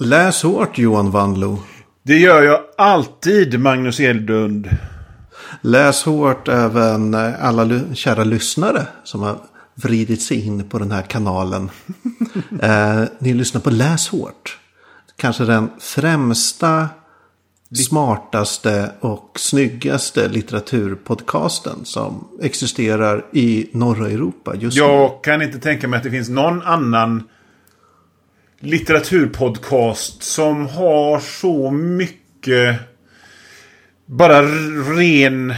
Läs hårt Johan Wanlo. Det gör jag alltid, Magnus Edlund. Läs hårt även eh, alla kära lyssnare som har vridit sig in på den här kanalen. eh, ni lyssnar på Läs hårt. Kanske den främsta, smartaste och snyggaste litteraturpodcasten som existerar i norra Europa just nu. Jag kan inte tänka mig att det finns någon annan litteraturpodcast som har så mycket bara ren...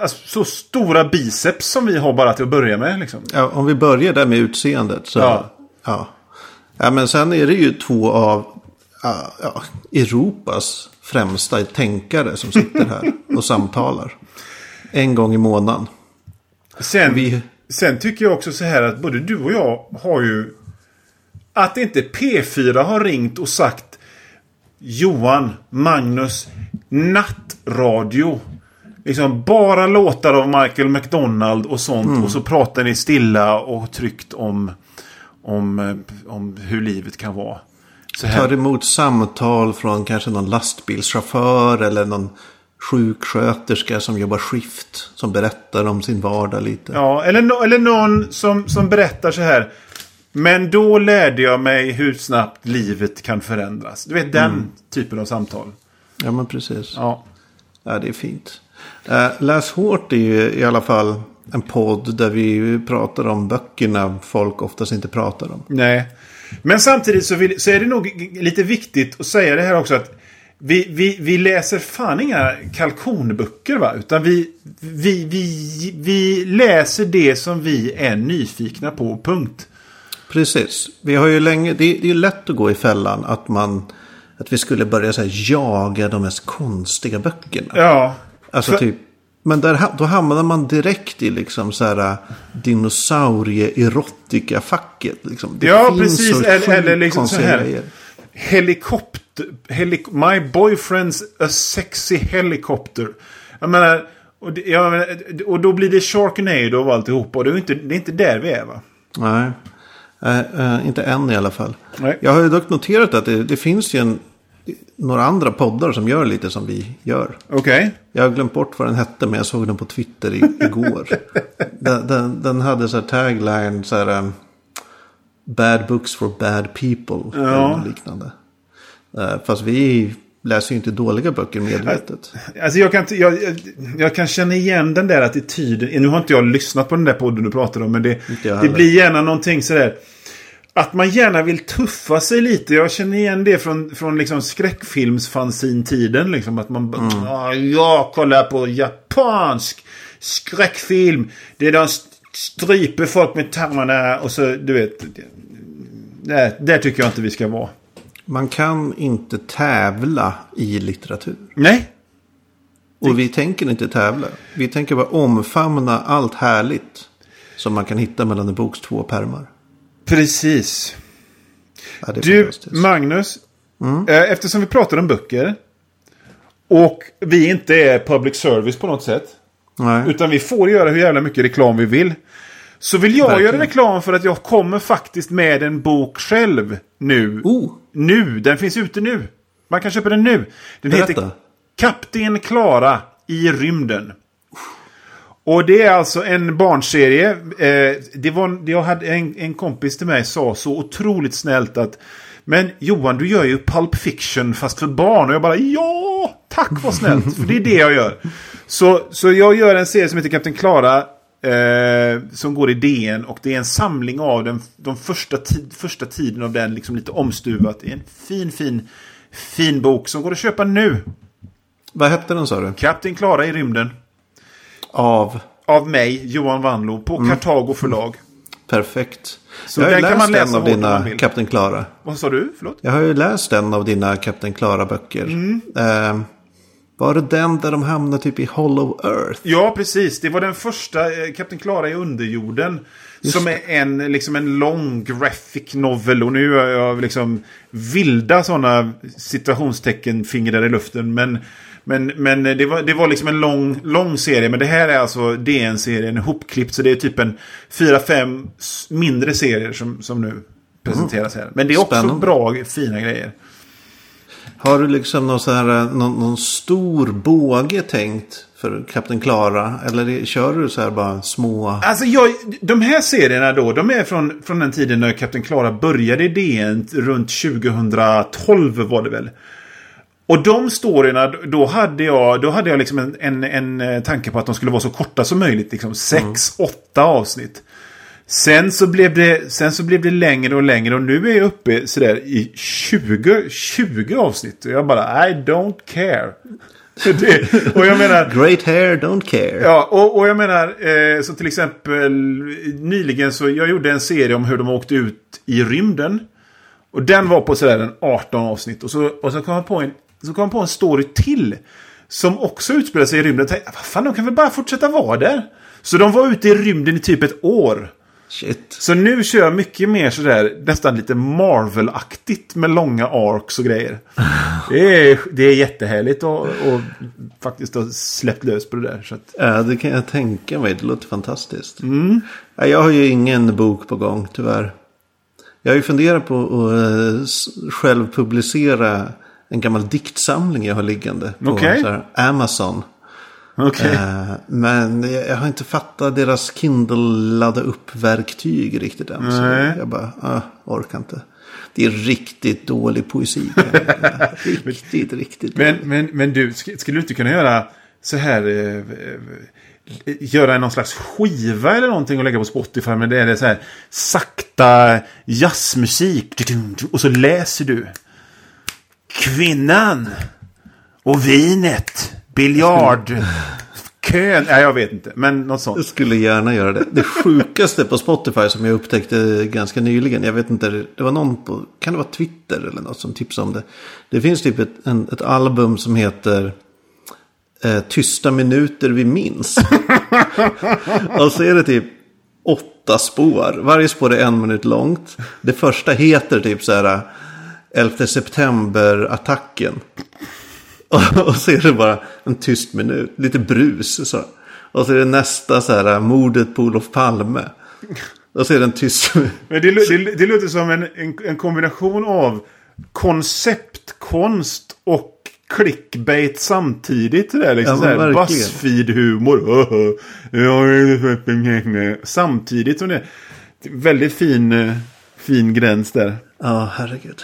Alltså, så stora biceps som vi har bara till att börja med. Liksom. Ja, om vi börjar där med utseendet. Så, Ja. ja. Ja. men sen är det ju två av ja, Europas främsta tänkare som sitter här och samtalar. En gång i månaden. Sen, Vi- sen tycker jag också så här att både du och jag har ju... Att inte P4 har ringt och sagt Johan, Magnus, nattradio. Liksom bara låtar av Michael McDonald och sånt. Och så pratar ni stilla och tryggt om, om, om hur livet kan vara. Så här. Tar emot samtal från kanske någon lastbilschaufför eller någon sjuksköterska som jobbar skift. Som berättar om sin vardag lite. Ja, eller, no, eller någon som, som berättar så här. Men då lärde jag mig hur snabbt livet kan förändras. Du vet den typen av samtal. Ja, men precis. Ja. Ja, det är fint. Eh, Läs hårt är ju i alla fall en podd där vi pratar om böckerna folk oftast inte pratar om. Nej. Men samtidigt så, vill, så är det nog lite viktigt att säga det här också att vi, vi, vi läser fan inga kalkonböcker va? Utan vi, vi, vi, vi läser det som vi är nyfikna på, punkt. Precis. Vi har ju länge, det, det är lätt att gå i fällan att man att vi skulle börja så jaga de mest konstiga böckerna. Ja. Alltså För- typ. Men där, då hamnar man direkt i liksom så här dinosaurie-erotika-facket. Liksom. Det Ja, precis. Eller, eller liksom så här. grejer. Helikopter... Helik My boyfriend's a sexy helicopter. Jag menar... Och, det, jag menar, och då blir det Sharknado och alltihopa. Och det är, inte, det är inte där vi är va? Nej, Eh, eh, inte än i alla fall. Nej. Jag har ju dock noterat att det, det finns ju en, några andra poddar som gör lite som vi gör. Okej. Jag har glömt bort vad den hette men jag såg den på Twitter i, igår. den, den, den hade så här tagline så här. um, Bad books for bad people. Eller Ja. något liknande. Eh, fast vi läser ju inte dåliga böcker medvetet. Alltså jag kan, jag, jag, jag kan känna igen den där attityden. Nu har inte jag lyssnat på den där podden du pratar om. Men det, det blir gärna någonting sådär. Att man gärna vill tuffa sig lite. Jag känner igen det från, från liksom skräckfilmsfanzin-tiden. Liksom, att man Mm. "Ah, jag kollar på japansk skräckfilm. Det är de st- stryper folk med tarmarna och så, du vet. Där, där tycker jag inte vi ska vara. Man kan inte tävla i litteratur. Nej, Och vi tänker inte tävla. Vi tänker bara omfamna allt härligt. Som man kan hitta mellan en boks två pärmar. precis. Ja, Du. Magnus. eh, Eftersom vi pratar om böcker. Och vi inte är public service på något sätt. Nej. Utan vi får göra hur jävla mycket reklam vi vill. Så vill jag Verkligen. göra reklam för att jag kommer faktiskt med en bok själv nu. Oh, Nu, den finns ute nu. Man kan köpa den nu. Den Berätta. heter Kapten Klara i rymden. Och det är alltså en barnserie. Eh, det var, jag hade en, en kompis till mig sa så otroligt snällt att Men Johan, du gör ju Pulp Fiction fast för barn. Och jag bara ja, tack vad snällt. för det är det jag gör. Så, så jag gör en serie som heter Kapten Klara. Eh, som går i DN och det är en samling av den, de första, tid, första tiden av den, liksom lite omstuvat. Det är en fin, fin, fin bok som går att köpa nu. vad hette den sa du? Kapten Klara i rymden. Av. Av mig, Johan Wanlo, på Kartago förlag. Perfekt. Så jag har ju läst man läsa en av dina. Kapten Klara. Vad sa du? Förlåt? Jag har ju läst en av dina Kapten Klara-böcker. Mm. Eh, var det den där de hamnade typ i Hollow Earth? Ja, precis. Det var den första, eh, Kapten Klara i underjorden. som är en, liksom en lång graphic novel. Och nu har jag liksom vilda sådana situationstecken fingrar i luften. Men, men, men det, var, det var liksom en lång, lång serie. Men det här är alltså DN-serien ihopklippt. Så det är typ en fyra, fem mindre serier som, som nu presenteras här. Men det är också Spännande. bra, fina grejer. Har du liksom någon, så här, eh, någon, någon stor båge tänkt för Kapten Klara? Eller kör du så här bara små? Alltså jag, de här serierna då, de är från, från den tiden när Kapten Klara började i DN runt 2012 var det väl. Och de storyna, då hade jag, då hade jag liksom en, en, en eh, tanke på att de skulle vara så korta som möjligt. Liksom sex, åtta avsnitt. Sen så, blev det, sen så blev det längre och längre och nu är jag uppe sådär i 20, 20 avsnitt. Och jag bara, I don't care. Det, och jag menar... Great hair, don't care. Ja, och, och jag menar, eh, så till exempel nyligen så jag gjorde en serie om hur de åkte ut i rymden. Och den var på sådär en 18 avsnitt. Och så, och så kom jag på en, så kom jag på en story till. Som också utspelar sig i rymden. Jag tänkte, vad fan, de kan väl bara fortsätta vara där. Så de var ute i rymden i typ ett år. Shit. Så nu kör jag mycket mer sådär, nästan lite Marvel-aktigt med långa arcs och grejer. Det är, det är jättehärligt och, och faktiskt ha släppt lös på det där. Så att, Ja, det kan jag tänka mig. Det låter fantastiskt. Ja, jag har ju ingen bok på gång, tyvärr. Jag har ju funderat på att eh, själv publicera en gammal diktsamling jag har liggande på här, Amazon. Okej. Eh, men jag jag har inte fattat deras Kindle-ladda upp-verktyg riktigt än. Så jag bara, ah, orkar inte. Det är riktigt dålig poesi. riktigt, riktigt Men, dålig. men, men du, sk- skulle du inte kunna göra så här... Eh, eh, göra någon slags skiva eller någonting och lägga på Spotify. Men det är så här sakta jazzmusik. Och så läser du. Kvinnan. Och vinet. Biljard. Kön. Nej, jag vet inte. Men något sånt. Jag skulle gärna göra det. Det sjukaste på Spotify som jag upptäckte ganska nyligen. Jag vet inte, det var någon på, kan det vara Twitter eller något som tipsade om det. Det finns typ ett, en, ett album som heter eh, Tysta minuter vi minns. Och så är det typ åtta spår. Varje spår är en minut långt. Det första heter typ så här 11 september-attacken. Och, och så är det bara en tyst minut, lite brus. Så. Och så är det nästa så här, mordet på Olof Palme. Och så är det en tyst minut. Men det, det, det låter som en, en, en kombination av konceptkonst och clickbait samtidigt. Det där, liksom Ja. Buzzfeed-humor. samtidigt som det det är väldigt fin, eh, fin gräns där. Ja, herregud.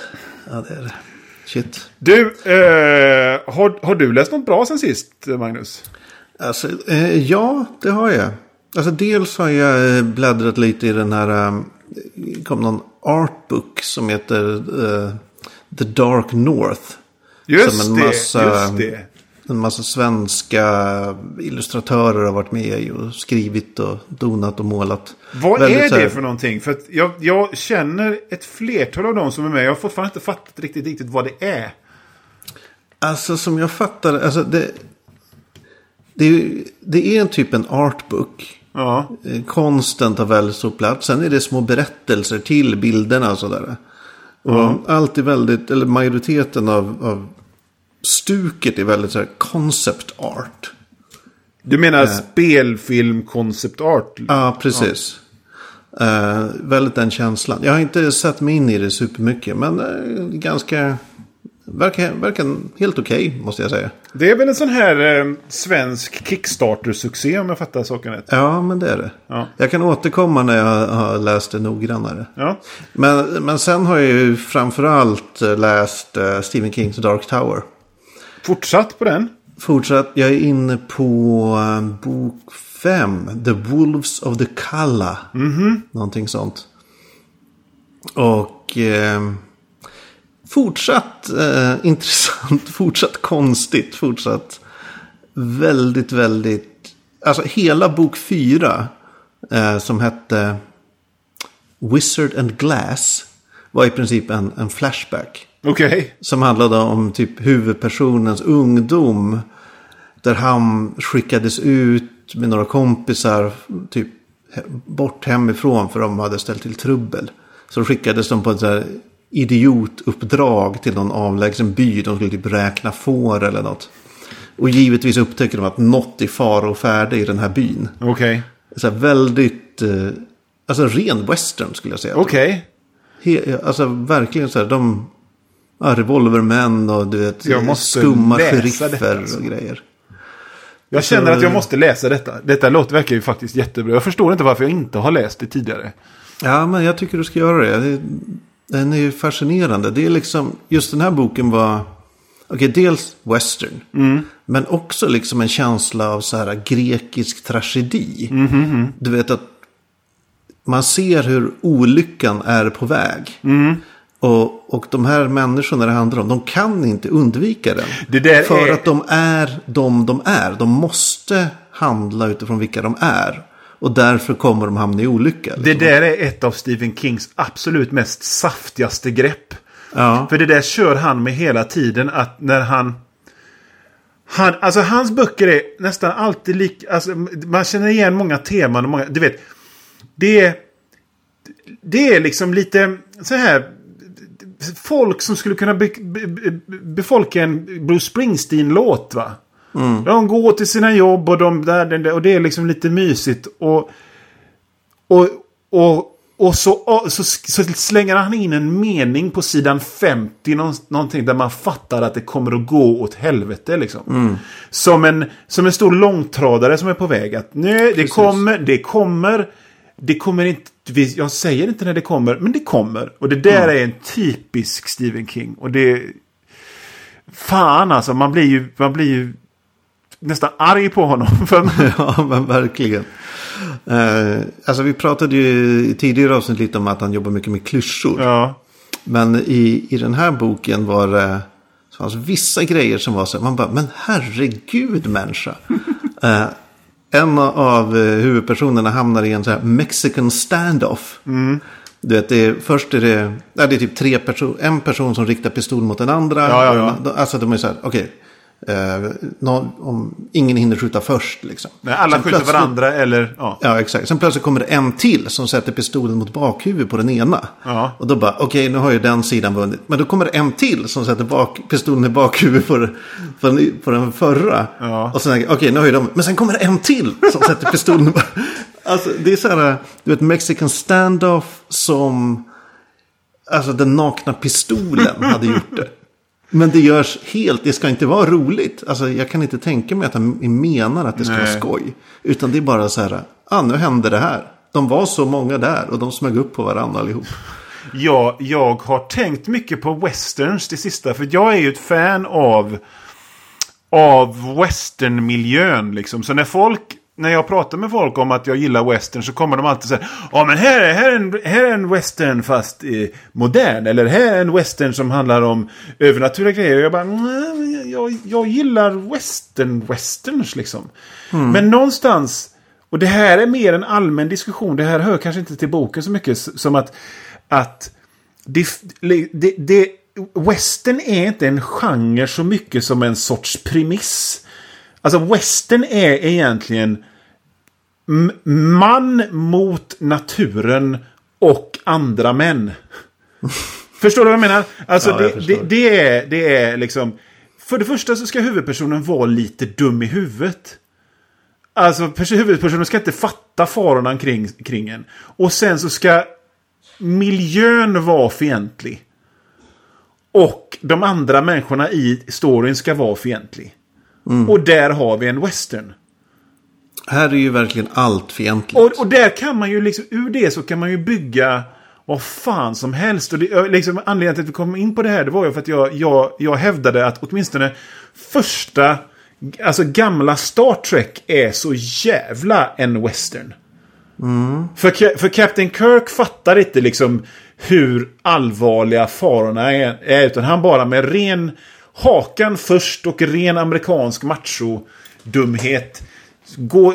Ja, det är det. Shit. Du, eh, har, har du läst något bra sen sist, Magnus? Alltså, eh, ja, det har jag. Alltså, dels har jag eh, bläddrat lite i den här... Eh, kom någon artbook som heter eh, The Dark North. Just Som en det, massa- just det. En massa svenska illustratörer har varit med och skrivit och donat och målat. Vad Väldigt är här- det för någonting? För jag, jag känner ett flertal av dem som är med. Jag har fortfarande inte fattat riktigt, riktigt vad det är. Alltså som jag fattar alltså det. Det är, det är en typ en artbook. Ja. Eh, Konsten tar väldigt stor plats. Sen är det små berättelser till bilderna och sådär. Och allt är väldigt, eller majoriteten av, av stuket är väldigt så här concept art. Du menar spelfilm concept art? Ja, precis. Eh, väldigt den känslan. Jag har inte satt mig in i det supermycket. Men eh, ganska... Verkar, verkar helt okej, måste jag säga. Det är väl en sån här eh, svensk Kickstarter-succé om jag fattar saken rätt. Ja, men det är det. Ja. Jag kan återkomma när jag har läst det noggrannare. Ja. Men, men sen har jag ju framförallt eh, läst eh, Stephen Kings Dark Tower. Fortsatt på den. Fortsatt, jag är inne på eh, bok 5. The Wolves of the Kalla. Någonting sånt. Och eh, fortsatt eh, intressant, fortsatt konstigt, fortsatt väldigt, väldigt... Alltså hela bok 4 eh, som hette Wizard and Glass var i princip en, en flashback. Okej. Som handlade om typ huvudpersonens ungdom. Där han skickades ut med några kompisar. Typ bort hemifrån för de hade ställt till trubbel. Så skickades de på ett så här idiotuppdrag till någon avlägsen by. De skulle typ räkna får eller något. Och givetvis upptäcker de att något är fara och färde i den här byn. Okej. Så här väldigt, eh, alltså ren western skulle jag säga. Okej. He, alltså verkligen så här, de... Ja, revolvermän och du vet, Jag måste skumma sheriffer detta, alltså. och grejer. Jag känner att jag måste läsa detta. Detta låter verkar ju faktiskt jättebra. Jag förstår inte varför jag inte har läst det tidigare. Ja, men jag tycker du ska göra det. den är ju fascinerande. Det är liksom, just den här boken var, okej, dels western. Men också liksom en känsla av så här grekisk tragedi. Du vet att man ser hur olyckan är på väg. Och, och de här människorna det handlar om, de kan inte undvika den. För är- att de är de de är. De måste handla utifrån vilka de är. Och därför kommer de hamna i olycka. Det där är ett av Stephen Kings absolut mest saftigaste grepp. Ja. För det där kör han med hela tiden att när han... han alltså hans böcker är nästan alltid lika... Alltså, man känner igen många teman och många... Du vet. Det är... Det är liksom lite så här... Folk som skulle kunna be, be, be, befolka en Bruce Springsteen-låt va? De går till sina jobb och, de, där, och det är liksom lite mysigt. Och, och, och, och så, så, så slänger han in en mening på sidan 50. någon- Någonting där man fattar att det kommer att gå åt helvete. Liksom. Som, en, som en stor långtradare som är på väg. Att nej, det kommer, det kommer. Det kommer inte, jag säger inte när det kommer, men det kommer. Och det där är en typisk Stephen King. Och det... Fan alltså, man blir ju, man blir ju nästan arg på honom. För, Ja, men verkligen. Eh, alltså vi pratade ju i tidigare avsnitt lite om att han jobbar mycket med klyschor. ja. Men i, i den här boken var det så fanns vissa grejer som var så här, man bara, men herregud människa. Eh, en av eh, huvudpersonerna hamnar i en så här mexican standoff. Du vet, det är, först är det, det är typ tre personer, en person som riktar pistol mot den andra. Ja, ja, ja. Alltså de är så här, okej. Eh, någon- om ingen hinner skjuta först liksom. Nej, alla Sen skjuter varandra eller... Ja. Ja, exakt. Sen plötsligt kommer det en till som sätter pistolen mot bakhuvudet på den ena. Ja. Och då bara, okej, nu har ju den sidan vunnit. Men då kommer det en till som sätter bak, pistolen i bakhuvudet på, den- på, den, på den förra. Ja. Och sen, okej, nu har ju de, men sen kommer det en till som sätter pistolen i Alltså, det är så här, du vet, Mexican standoff som, alltså den nakna pistolen hade gjort det. Men det görs helt, det ska inte vara roligt. Alltså jag kan inte tänka mig att han menar att det ska vara Nej. skoj. Utan det är bara så här, ah, nu hände det här. De var så många där och de smög upp på varandra allihop. Ja, jag har tänkt mycket på westerns det sista. För jag är ju ett fan av, av westernmiljön. Liksom. Så när folk, när jag pratar med folk om att jag gillar western så kommer de alltid säga Ja men här är, här är, en, här är en western fast eh, modern. Eller här är en western som handlar om övernaturliga grejer. Och jag bara, "Nej, men jag, jag gillar western-westerns liksom. Men någonstans och det här är mer en allmän diskussion. Det här hör kanske inte till boken så mycket som att, att det, det, det, western är inte en genre så mycket som en sorts premiss. Alltså western är egentligen man mot naturen och andra män. Förstår du vad jag menar? Alltså Ja, jag det, förstår. det, det, är, det är liksom... För det första så ska huvudpersonen vara lite dum i huvudet. Alltså pers- huvudpersonen ska inte fatta farorna kring, kring en. Och sen så ska miljön vara fientlig. Och de andra människorna i storyn ska vara fientlig. Och där har vi en western. Här är ju verkligen allt fientligt. Och, och där kan man ju liksom, ur det så kan man ju bygga vad fan som helst. Och det, liksom, anledningen till att vi kom in på det här, det var ju för att jag, jag, jag hävdade att åtminstone första, alltså gamla Star Trek är så jävla en western. För, Ca- för Captain Kirk fattar inte liksom hur allvarliga farorna är, är. Utan han bara med ren hakan först och ren amerikansk macho-dumhet går,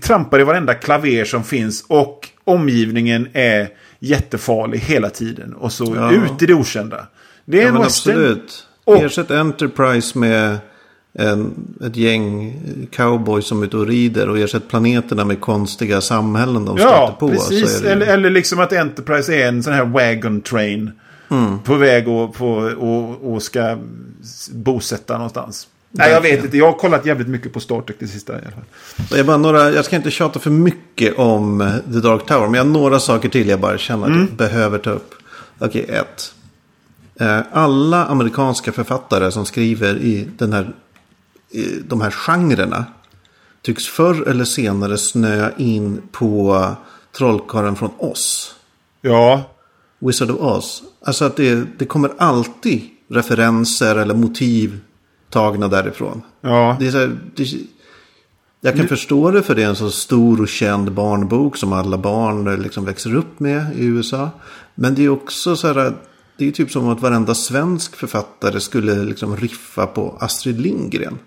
trampar i varenda klaver som finns. Och omgivningen är jättefarlig hela tiden. Och så Ja. ut i det okända. Det är Ja, en western. absolut. Och- Ersätt Enterprise med en, ett gäng cowboys som är ute och rider. Och ersätt planeterna med konstiga samhällen de Ja, stöter på. precis. Det, eller, eller liksom att Enterprise är en sån här wagon train. Mm. På väg och, på, och, och ska bosätta någonstans. Nej, jag vet inte. Jag har kollat jävligt mycket på Star Trek det sista i alla fall. Jag, bara några, jag ska inte tjata för mycket om The Dark Tower. Men jag har några saker till jag bara känner att Mm. jag behöver ta upp. Okej, ett. Eh, Alla amerikanska författare som skriver i, den här, i de här genrerna tycks förr eller senare snöa in på Trollkarlen från Oz. Ja. Wizard of Oz. Alltså att det, det kommer alltid referenser eller motiv tagna därifrån. Ja. Det är så här, det, jag kan förstå det för det är en så stor och känd barnbok som alla barn liksom växer upp med i USA. Men det är också så här, det är typ som att varenda svensk författare skulle liksom riffa på Astrid Lindgren.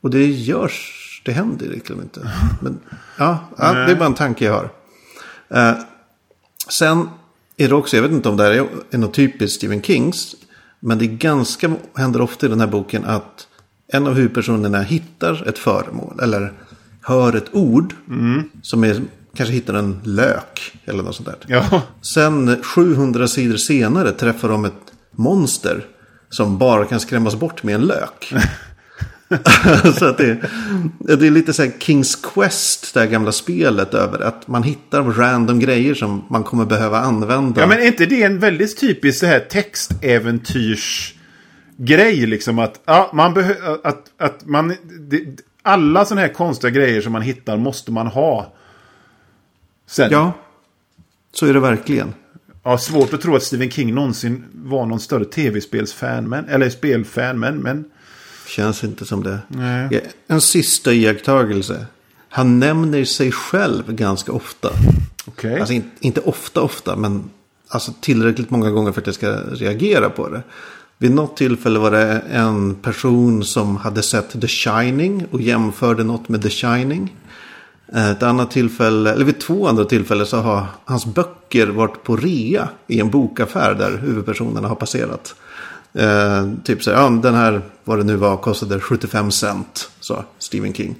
Och det görs, det händer liksom inte. Men ja, ja det är bara en tanke jag har. Eh, sen är det också, jag vet inte om det här är, är något typiskt Stephen Kings. Men det är ganska, händer ofta i den här boken att en av huvudpersonerna hittar ett föremål. Eller hör ett ord. Som är, kanske hittar en lök. Eller något sånt där. Ja. Sen 700 sidor senare träffar de ett monster. Som bara kan skrämmas bort med en lök. så att det, det är lite så här Kings Quest, det här gamla spelet över Att man hittar random grejer som man kommer behöva använda. Ja, men är inte det en väldigt typisk så här textäventyrsgrej? Liksom att, ja, man behöver, att, att man, det, alla sådana här konstiga grejer som man hittar måste man ha. Sen, ja. Ja, så är det verkligen. svårt att tro att Stephen King någonsin var någon större tv-spelsfan, men, eller spelfan, men, men Känns inte som det. Nej. En sista iakttagelse. Han nämner sig själv ganska ofta. okej. Alltså in, inte ofta ofta, men alltså tillräckligt många gånger för att jag ska reagera på det. Vid något tillfälle var det en person som hade sett The Shining och jämförde något med The Shining. Eh, Ett annat tillfälle, eller vid två andra tillfällen så har hans böcker varit på rea i en bokaffär där huvudpersonerna har passerat. Eh, typ så här, ja, den här, vad det nu var, kostade 75 cent, sa Stephen King.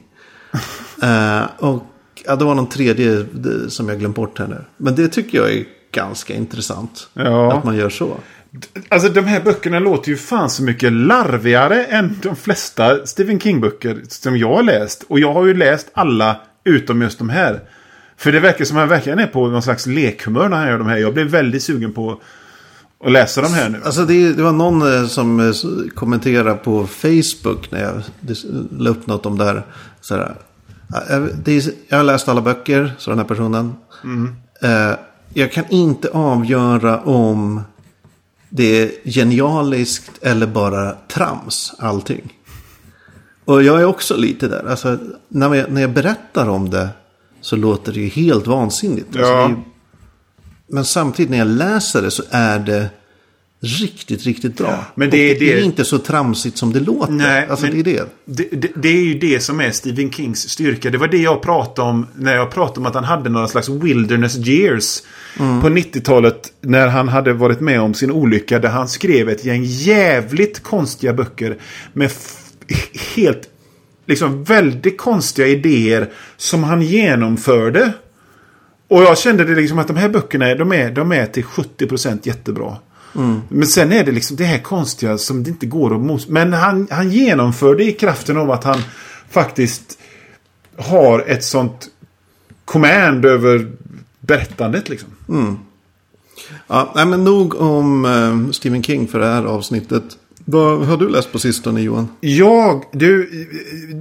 Eh, och ja, det var någon tredje som jag glömt bort här nu. Men det tycker jag är ganska intressant. Ja. Att man gör så. Alltså de här böckerna låter ju fan så mycket larvigare än de flesta Stephen King-böcker som jag har läst. Och jag har ju läst alla utom just de här. För det verkar som att han verkligen är på någon slags lekhumör när han gör de här. Jag blev väldigt sugen på att läsa de här nu. Alltså det, det var någon eh, som eh, kommenterade på Facebook när jag la upp något om det här. Så här "Ja, jag, det är, jag har läst alla böcker, sa den här personen. Eh, jag kan inte avgöra om det är genialiskt eller bara trams, allting. Och jag är också lite där. Alltså, när, jag, när jag berättar om det så låter det ju helt vansinnigt. Alltså, Ja. ju- men samtidigt när jag läser det så är det riktigt, riktigt bra. men det är det- är inte så tramsigt som det låter. Nej, alltså det är det. Det, det, det är ju det som är Stephen Kings styrka. Det var det jag pratade om när jag pratade om att han hade några slags wilderness years. På 90-talet när han hade varit med om sin olycka där han skrev ett gäng jävligt konstiga böcker med helt, liksom väldigt konstiga idéer som han genomförde. Och jag kände det liksom att de här böckerna de är, de är till 70% jättebra. Men sen är det liksom det här konstiga som det inte går att mos. Men han, han genomför det i kraften av att han faktiskt har ett sånt command över berättandet liksom. Ja, nej, men nog om eh, Stephen King för det här avsnittet. Vad har du läst på sistone Johan? Jag, du,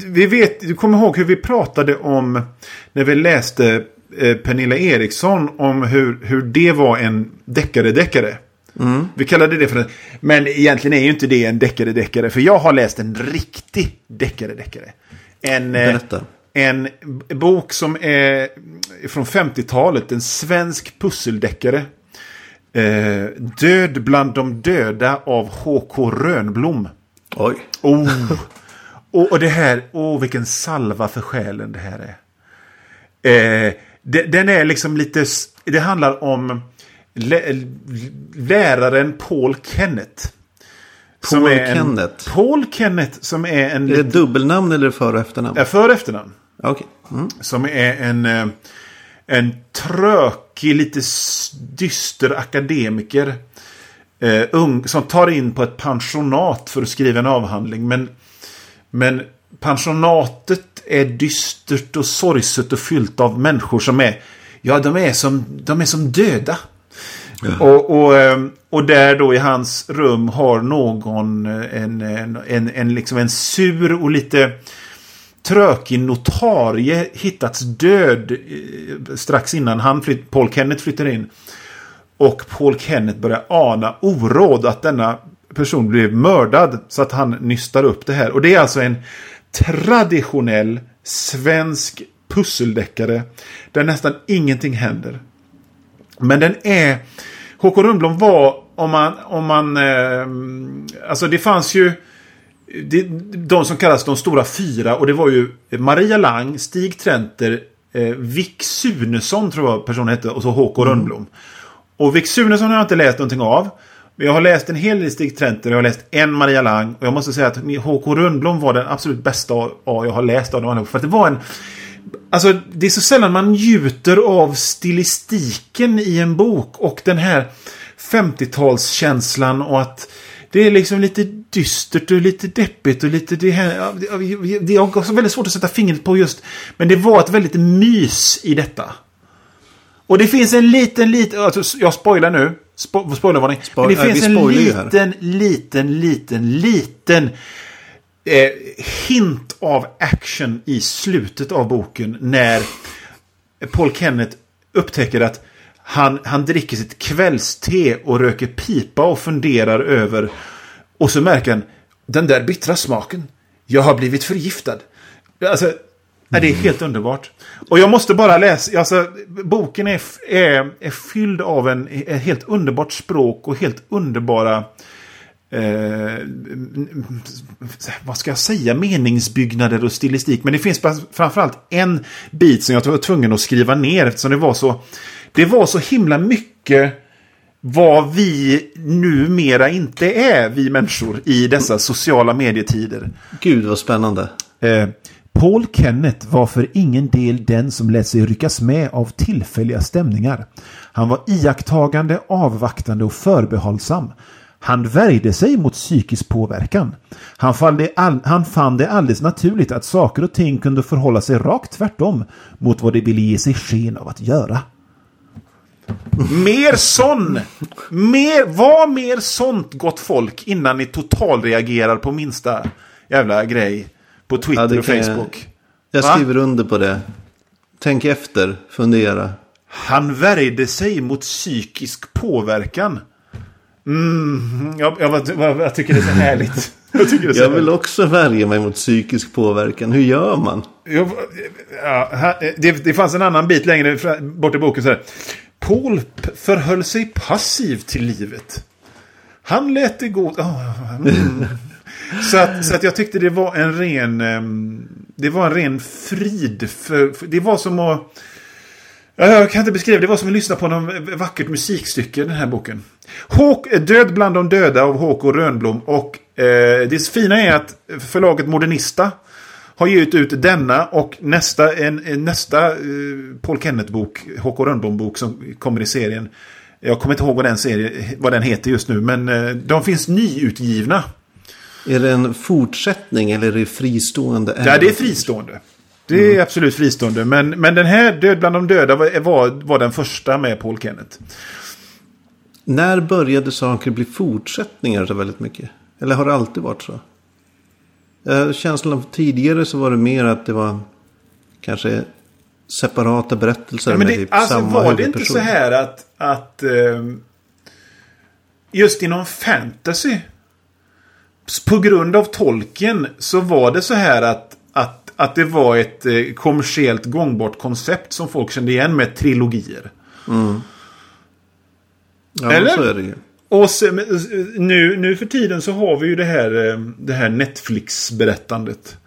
vi vet, du kommer ihåg hur vi pratade om när vi läste Pernilla Eriksson om hur, hur det var en deckare-deckare. Vi kallade det för en, men egentligen är ju inte det en deckare-deckare. För jag har läst en riktig deckare-deckare. En, eh, Berätta. en bok som är från 50-talet. En svensk pusseldeckare. Eh, Död bland de döda av H.K. Rönnblom. Oj. Oh. och, och det här, åh oh, vilken salva för själen det här är. Eh, den är liksom lite, det handlar om lä, läraren Paul Kenneth. Som Paul är en- Kenneth. Paul Kenneth som är en... Är det dubbelnamn eller för och efternamn? Ja, för och efternamn. Okej. Mm. Som är en, eh, en trökig, lite dyster akademiker. Eh, ung, som tar in på ett pensionat för att skriva en avhandling. Men, men pensionatet är dystert och sorgset och fyllt av människor som är, ja de är som, de är som döda. Och, och, ehm, och där då i hans rum har någon en, en, en, en, liksom en sur och lite trökig notarie hittats död eh, strax innan han flytt, Paul Kenneth flyttar in. Och Paul Kenneth börjar ana oråd att denna person blev mördad. Så att han nystar upp det här. Och det är alltså en traditionell svensk pusseldeckare. Där nästan ingenting händer. Men den är... Håkon Rundblom var, om man... Om man eh, alltså det fanns ju... Det, de som kallas de stora fyra. Och det var ju Maria Lang, Stig Trenter, eh, Vic Sunesson tror jag personen hette. Och så Håkon mm. Rundblom. Och Vic Sunesson har jag inte läst någonting av. Men jag har läst en hel del Stig Trenter och jag har läst en Maria Lang. Och jag måste säga att HK Rundblom var den absolut bästa jag har läst av dem allihop. För att det var en... Alltså, det är så sällan man njuter av stilistiken i en bok. Och den här 50-talskänslan och att det är liksom lite dystert och lite deppigt och lite det här. Det är väldigt svårt att sätta fingret på just. Men det var ett väldigt mys i detta. Och det finns en liten, liten, alltså jag spoilar nu. Spo, spoilervarning. Spo Men det finns en liten, liten, liten, liten eh, hint av action i slutet av boken. När Paul Kenneth upptäcker att han, han dricker sitt kvällste och röker pipa och funderar över. Och så märker han den där bittra smaken. Jag har blivit förgiftad. Alltså, Nej, det är helt underbart. Och jag måste bara läsa, alltså boken är, är, är fylld av en, ett helt underbart språk och helt underbara eh, vad ska jag säga, meningsbyggnader och stilistik. Men det finns framförallt en bit som jag var tvungen att skriva ner eftersom det var så, det var så himla mycket vad vi numera inte är, vi människor, i dessa sociala medietider. Gud vad spännande. Eh, Paul Kenneth var för ingen del den som lät sig ryckas med av tillfälliga stämningar. Han var iakttagande, avvaktande och förbehållsam. Han värjde sig mot psykisk påverkan. Han fann, det all, han fann det alldeles naturligt att saker och ting kunde förhålla sig rakt tvärtom mot vad de ville ge sig sken av att göra. Mer sån! Mer, var mer sånt gott folk innan ni totalreagerar på minsta jävla grej på Twitter ja, och Facebook. Jag, jag skriver under på det. Tänk efter, fundera. Han värjde sig mot psykisk påverkan. Mm, jag, jag, jag, tycker det är så härligt. Jag, jag vill också värja mig mot psykisk påverkan. Hur gör man? Jag, ja, det, det fanns en annan bit längre bort i boken. Så här. Paul förhöll sig passiv till livet. Han lät det gå... Oh, mm. Så att, så att jag tyckte det var en ren... Ehm, det var en ren frid. För, för, det var som att... Jag kan inte beskriva det. var som att lyssna på något vackert musikstycke, den här boken. Håk, Död bland de döda av Håkon Rönblom. Och eh, det fina är att förlaget Modernista har gett ut denna och nästa, en, nästa eh, Paul Kenneth-bok, Håkon Rönnblom-bok som kommer i serien. Jag kommer inte ihåg vad den, serie, vad den heter just nu, men eh, de finns nyutgivna. Är det en fortsättning eller är det fristående? Ja, det är fristående. Det är mm. absolut fristående. Men, men den här Död bland de döda var, var, var den första med Paul Kenneth. När började saker bli fortsättningar så väldigt mycket? Eller har det alltid varit så? Känslan av tidigare så var det mer att det var kanske separata berättelser. Ja, men det, med typ alltså, samma var det inte så här att, att um, just inom fantasy på grund av tolken så var det så här att, att, att det var ett eh, kommersiellt gångbart koncept som folk kände igen med trilogier. Mm. Ja, Eller? så är det ju. Och sen, nu, nu för tiden så har vi ju det här, eh, det här Netflix-berättandet.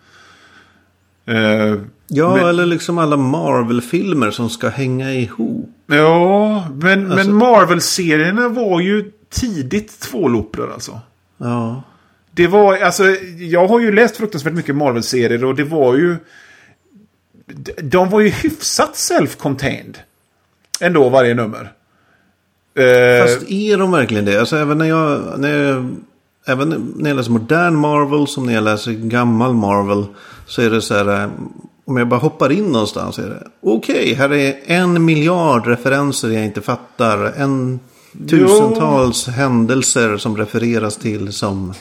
Uh, ja, men, eller liksom alla Marvel-filmer som ska hänga ihop. Ja, men, alltså, men Marvel-serierna var ju tidigt tvåloperor alltså. Ja. Det var, alltså, jag har ju läst fruktansvärt mycket Marvel-serier och det var ju... De var ju hyfsat self-contained. Ändå varje nummer. Eh, Fast är de verkligen det? Alltså även när jag, när jag, även när jag läser modern Marvel som när jag läser gammal Marvel. Så är det så här, eh, om jag bara hoppar in någonstans. är det Okej, okay, här är en miljard referenser jag inte fattar. En Tusentals händelser som refereras till som...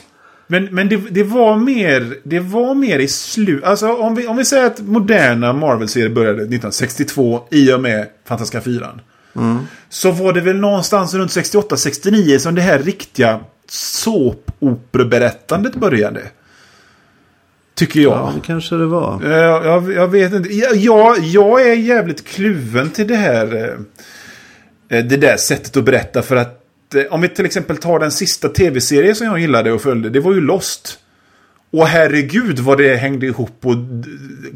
Men, men det, det, var mer, det var mer i slut... Alltså om vi, om vi säger att moderna Marvel-serier började 1962 i och med Fantastiska Fyran. Mm. Så var det väl någonstans runt 68-69 som det här riktiga såpoperaberättandet började. Tycker jag. Ja, det kanske det var. Jag, jag, jag vet inte. Jag, jag är jävligt kluven till det här. Eh, det där sättet att berätta. För att eh, om vi till exempel tar den sista tv-serien som jag gillade och följde. Det var ju Lost. Och herregud vad det hängde ihop och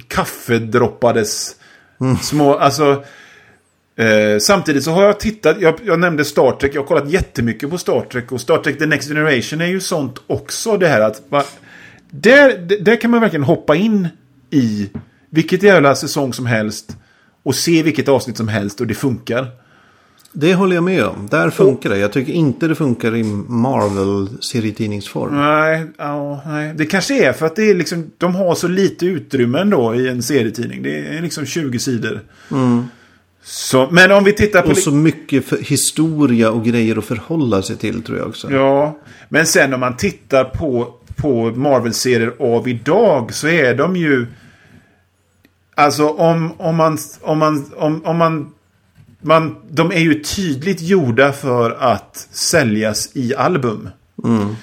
kaffe droppades. Mm. Små, alltså. Eh, samtidigt så har jag tittat, jag, jag, nämnde Star Trek, jag har kollat jättemycket på Star Trek och Star Trek The Next Generation är ju sånt också det här att va, där, där kan man verkligen hoppa in i vilket jävla säsong som helst och se vilket avsnitt som helst och det funkar. Det håller jag med om. Där funkar det. Jag tycker inte det funkar i Marvel-serietidningsform. Nej, oh, nej, det kanske är för att det är liksom, de har så lite utrymme ändå i en serietidning. Det är liksom 20 sidor. Mm. Så, men om vi tittar på... Och så mycket historia och grejer att förhålla sig till tror jag också. Ja, men sen om man tittar på, på Marvel-serier av idag så är de ju... Alltså om, om man... Om man, om, om man, man de är ju tydligt gjorda för att säljas i album. Mm.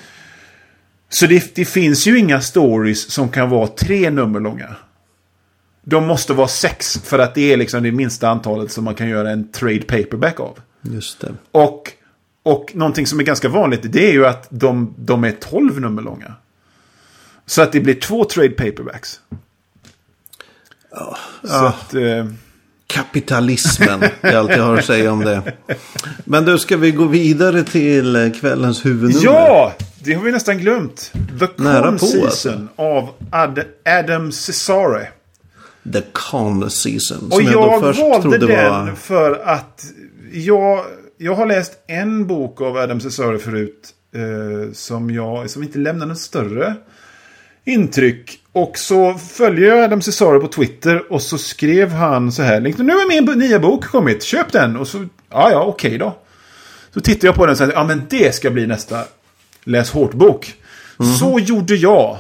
Så det, det finns ju inga stories som kan vara tre nummer långa. De måste vara sex för att det är liksom det minsta antalet som man kan göra en trade paperback av. Just det. Och, och någonting som är ganska vanligt det är ju att de, de är 12 nummer långa. Så att det blir två trade paperbacks. Ja, så att, eh... Kapitalismen är allt jag har att säga om det. Men då ska vi gå vidare till kvällens huvudnummer. Ja! Det har vi nästan glömt. The Con Season alltså. av Ad Adam Cesare. The Con Season. Och jag, jag valde den var... för att jag, jag har läst en bok av Adam Cesare förut. Eh, som, jag, som inte lämnar något större intryck. Och så följer jag Adam Cesare på Twitter och så skrev han så här. Nu är min nya bok kommit, köp den. Och så, ja ja, okej okay då. Så tittar jag på den och säger, ja men det ska bli nästa Läs hårt-bok. Mm. Så gjorde jag.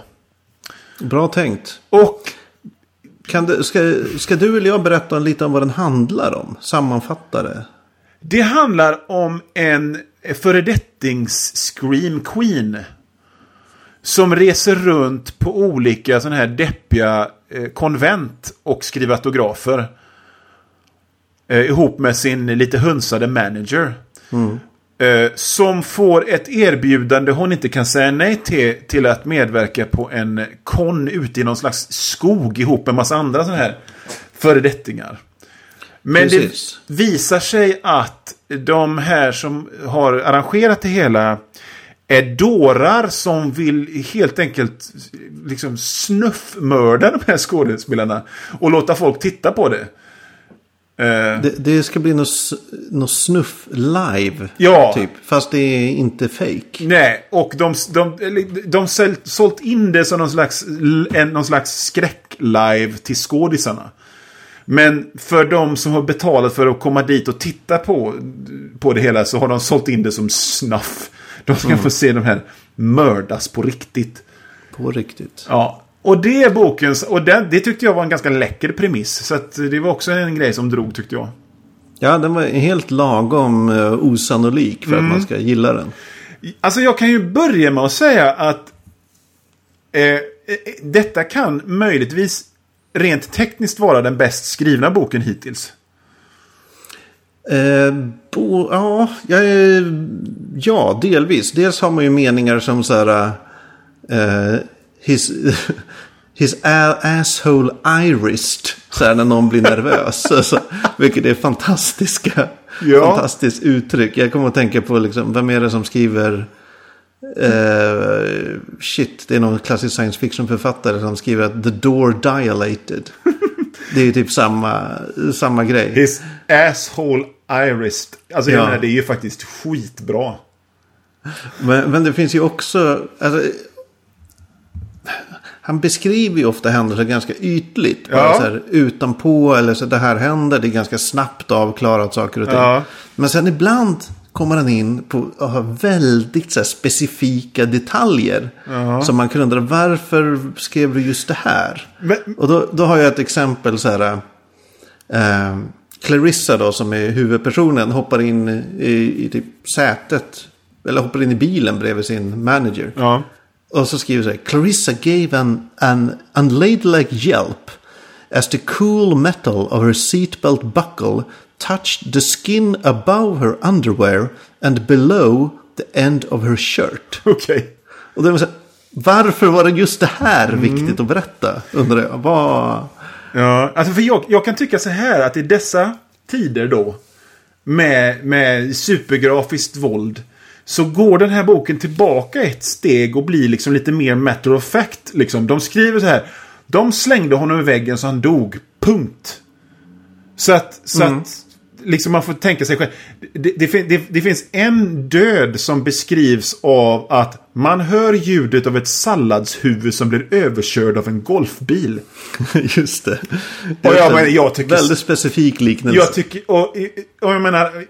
Bra tänkt. Och kan du, ska, ska du eller jag berätta lite om vad den handlar om? Sammanfatta det. Det handlar om en föredettings Scream Queen. Som reser runt på olika sådana här deppiga eh, konvent och skriver autografer. Eh, ihop med sin lite hunsade manager. Mm. Eh, som får ett erbjudande hon inte kan säga nej till, till att medverka på en kon ute i någon slags skog ihop med massa andra sådana här föredettingar. Men Precis. det visar sig att de här som har arrangerat det hela är dårar som vill helt enkelt liksom snuffmörda de här skådespelarna och låta folk titta på det. Eh, det, det, ska bli något, något snuff live. Ja. Typ. Fast det är inte fake. Nej, och de, de, de, sålt in det som någon slags, någon slags skräck-live till skådisarna. Men för de som har betalat för att komma dit och titta på, på det hela så har de sålt in det som snuff. De ska mm. få se de här mördas på riktigt. På riktigt. Ja, och det är bokens, och det, det tyckte jag var en ganska läcker premiss. Så att det var också en grej som drog tyckte jag. Ja, den var helt lagom uh, osannolik för mm. att man ska gilla den. Alltså jag kan ju börja med att säga att eh, eh, detta kan möjligtvis rent tekniskt vara den bäst skrivna boken hittills. Eh, bo, ja, ja, ja, delvis. Dels har man ju meningar som så här... Eh, his, his asshole irised. Så här när någon blir nervös. alltså, vilket är fantastiska. Ja. Fantastiskt uttryck. Jag kommer att tänka på liksom, vem är det som skriver... Uh, shit, det är någon klassisk science fiction författare som skriver att the door dilated. det är typ samma, samma grej. His asshole irised. Alltså ja. det är ju faktiskt skitbra. Men, men det finns ju också, alltså, han beskriver ju ofta händelser ganska ytligt. Ja. så här, utanpå eller så det här händer. Det är ganska snabbt avklarat saker och ting. Ja. Men sen ibland kommer han in på väldigt så här, specifika detaljer. Som man kan undra varför skrev du just det här? Men- Och då, då har jag ett exempel så här. Eh, Clarissa då som är huvudpersonen hoppar in i, i typ sätet. Eller hoppar in i bilen bredvid sin manager. Ja. Och så skriver så här. Clarissa gave an, an unladylike yelp as the cool metal of her seatbelt buckle touched the skin above her underwear and below the end of her shirt. Okej. Och det var så här, varför var det just det här viktigt att berätta? Undrar jag. Vad... Ja, alltså för jag, jag kan tycka så här att i dessa tider då. Med, med supergrafiskt våld. Så går den här boken tillbaka ett steg och blir liksom lite mer matter of fact. Liksom. De skriver så här. De slängde honom i väggen så han dog. Punkt. Så att, så att liksom man får tänka sig själv. Det, det, det, det finns en död som beskrivs av att man hör ljudet av ett salladshuvud som blir överkörd av en golfbil. Just det. Och jag en menar, jag tycker- Väldigt specifik liknelse. Jag tycker, och, och jag menar,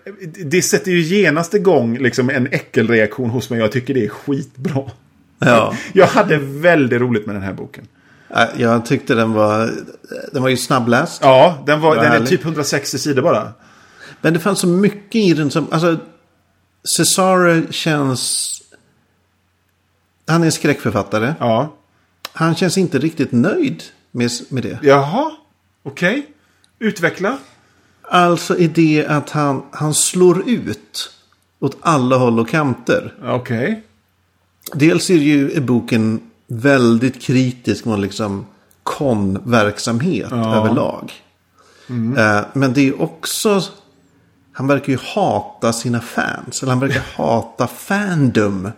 det sätter ju genast igång liksom en äckelreaktion hos mig. Jag tycker det är skitbra. ja. Jag hade väldigt roligt med den här boken. Jag tyckte den var, den var ju snabbläst. Ja, den, var, Vad den är typ 160 sidor bara. Men det fanns så mycket i den som, alltså Cesare känns, han är en skräckförfattare. Ja. Han känns inte riktigt nöjd med, med det. Jaha, okej. Utveckla. Alltså i det att han, han slår ut åt alla håll och kanter. Okej. Dels är ju i boken väldigt kritisk mot liksom konverksamhet överlag. Eh, men det är också, han verkar ju hata sina fans. Eller han verkar hata fandom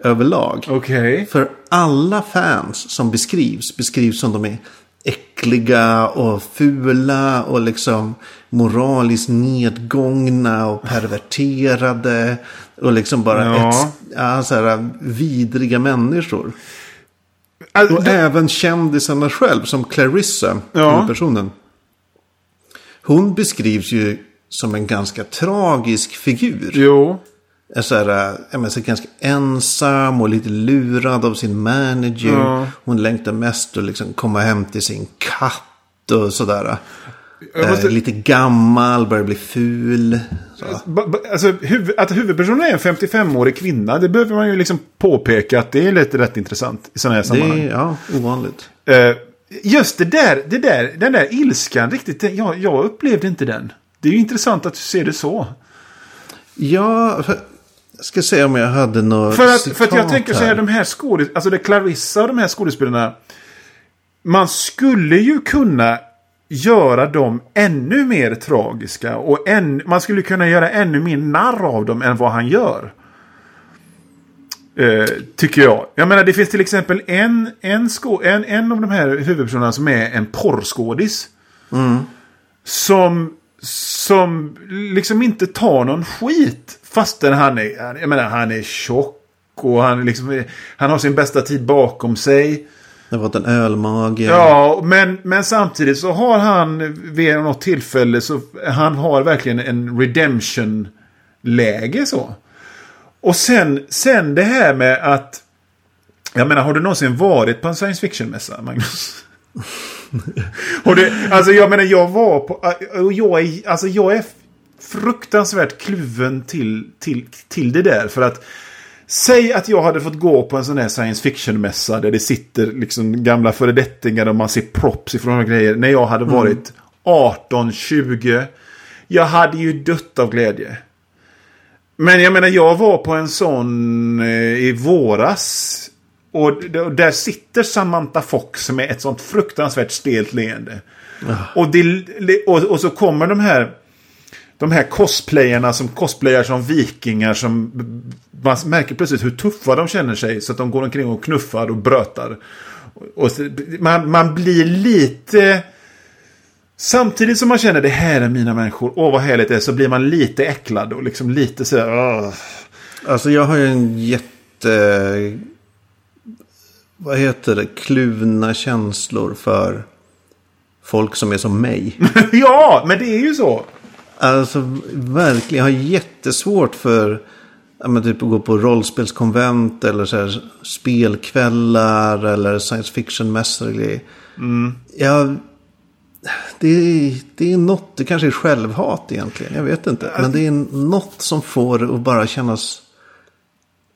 överlag. Okej. För alla fans som beskrivs, beskrivs som de är äckliga och fula och liksom moraliskt nedgångna och perverterade. Och liksom bara Ja. ett, ja, så här, vidriga människor. Alltså, Och även kändisarna själv, som Clarissa, Ja. huvudpersonen. Hon beskrivs ju som en ganska tragisk figur. jo. Är så här, jag menar, så ganska ensam och lite lurad av sin manager. Ja. Hon längtar mest att liksom komma hem till sin katt och sådär. Jag måste- Eh, lite gammal, börjar bli ful. Så. Ba- ba- Alltså, huvud, att huvudpersonen är en 55-årig kvinna, det behöver man ju liksom påpeka att det är lite rätt intressant i sådana här Det sammanhang. är ja, ovanligt. Eh, just det där, det där, den där ilskan, riktigt, jag, jag upplevde inte den. Det är ju intressant att du ser det så. Ja, för, jag ska se om jag hade något För att, citat för att jag tänker så här, de här skådis, alltså det Clarissa och de här skådespelarna. Man skulle ju kunna göra dem ännu mer tragiska. Och än, man skulle kunna göra ännu mer narr av dem än vad han gör. Eh, tycker jag. Jag menar det finns till exempel en, en, skå, en, en av de här huvudpersonerna som är en porrskådis. Som, som liksom inte tar någon skit. Fastän han är, jag menar han är tjock. Och han, liksom, han har sin bästa tid bakom sig. Det var en ölmage. Ja, men, men samtidigt så har han vid något tillfälle så han har verkligen en redemption-läge så. Och sen, sen det här med att... Jag menar, har du någonsin varit på en science fiction-mässa, Magnus? och det, alltså jag menar, jag var på... Och jag är, alltså jag är fruktansvärt kluven till, till, till det där. För att... Säg att jag hade fått gå på en sån här science fiction-mässa där det sitter liksom gamla föredettingar och man ser props ifrån och grejer. När jag hade varit 18-20. Jag hade ju dött av glädje. Men jag menar, jag var på en sån eh, i våras. Och och där sitter Samantha Fox med ett sånt fruktansvärt stelt leende. Och, det, och, och så kommer de här de här cosplayerna som cosplayar som vikingar som man märker plötsligt hur tuffa de känner sig så att de går omkring och knuffar och brötar. Och så, man, man blir lite... Samtidigt som man känner det här är mina människor, åh vad härligt det är, så blir man lite äcklad och liksom lite sådär... "Åh." Alltså jag har ju en jätte... Vad heter det? Kluvna känslor för folk som är som mig. ja, men det är ju så. Alltså verkligen, jag har jättesvårt för ja, typ att gå på rollspelskonvent eller så här, spelkvällar eller science fiction-mässor och grejer. Mm. Jag, det, är, det är något, det kanske är självhat egentligen, jag vet inte. Men det är något som får det att bara kännas...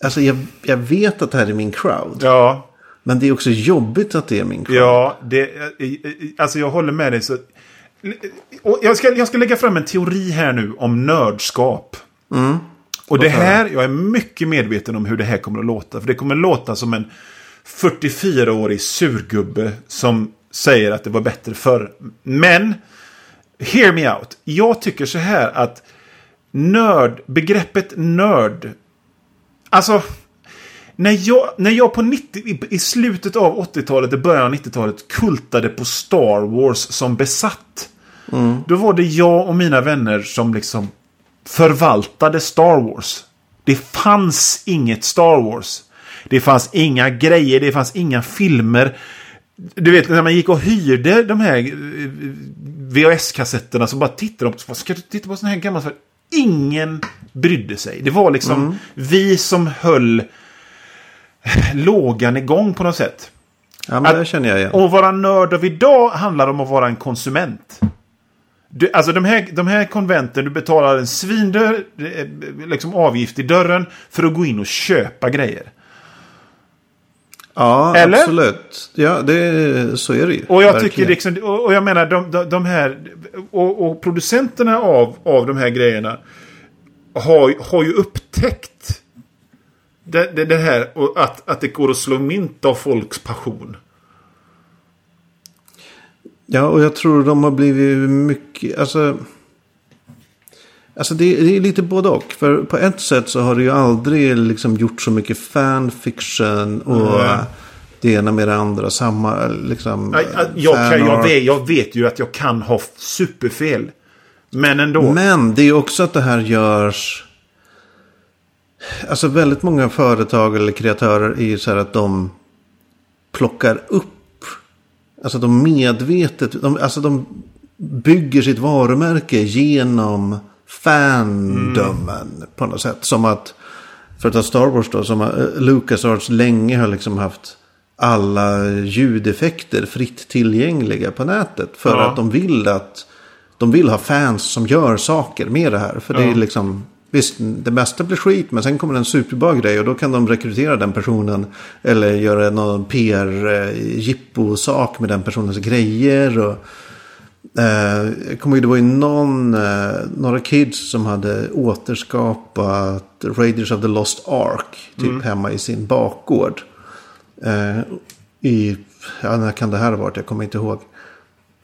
Alltså jag, jag vet att det här är min crowd. Ja, Men det är också jobbigt att det är min crowd. ja det, alltså jag håller med dig. Så, jag, ska, jag ska lägga fram en teori här nu om nördskap. Och det här, jag är mycket medveten om hur det här kommer att låta. För det kommer att låta som en 44-årig surgubbe som säger att det var bättre förr. Men, hear me out. Jag tycker så här att nörd, begreppet nörd. Alltså, när jag, när jag på 90, i, i slutet av 80-talet, i början av 90-talet kultade på Star Wars som besatt. Då var det jag och mina vänner som liksom förvaltade Star Wars. Det fanns inget Star Wars. Det fanns inga grejer, det fanns inga filmer. Du vet, när man gick och hyrde de här eh, VHS-kassetterna så bara tittade de på, ska du titta på sån här gammal? Ingen brydde sig. Det var liksom vi som höll lågan igång på något sätt. Ja, men det känner jag igen. Och vara nörd av idag handlar om att vara en konsument. Du, alltså de här, de här konventen, du betalar en svindör, eh, liksom avgift i dörren för att gå in och köpa grejer. Ja, Eller? absolut. Ja, det, så är det ju. Och jag Verkligen. tycker liksom, och, och jag menar de, de, de här, och, och producenterna av, av de här grejerna har, har ju upptäckt det, det, det här och att, att det går att slå mynt av folks passion. Ja, och jag tror de har blivit mycket, alltså. Alltså det, det är lite både och. För på ett sätt så har det ju aldrig liksom gjort så mycket fanfiction och Nej. det ena med det andra. Samma liksom. Jag, jag, jag, vet, jag vet ju att jag kan ha superfel. Men ändå. Men det är också att det här görs. Alltså väldigt många företag eller kreatörer är ju så här att de plockar upp. Alltså de medvetet. De, alltså de bygger sitt varumärke genom fandomen på något sätt. Som att, för att ta Star Wars då, som att LucasArts länge har liksom haft alla ljudeffekter fritt tillgängliga på nätet. För Ja. att de vill att de vill ha fans som gör saker med det här. För det Ja. är liksom, visst det mesta blir skit men sen kommer en superbra grej och då kan de rekrytera den personen. Eller göra någon PR-jippo-sak med den personens grejer. Och, eh, jag kommer ihåg det var ju någon, eh, några kids som hade återskapat Raiders of the Lost Ark. Typ hemma i sin bakgård. Eh, I, ja när kan det här ha varit? Jag kommer inte ihåg.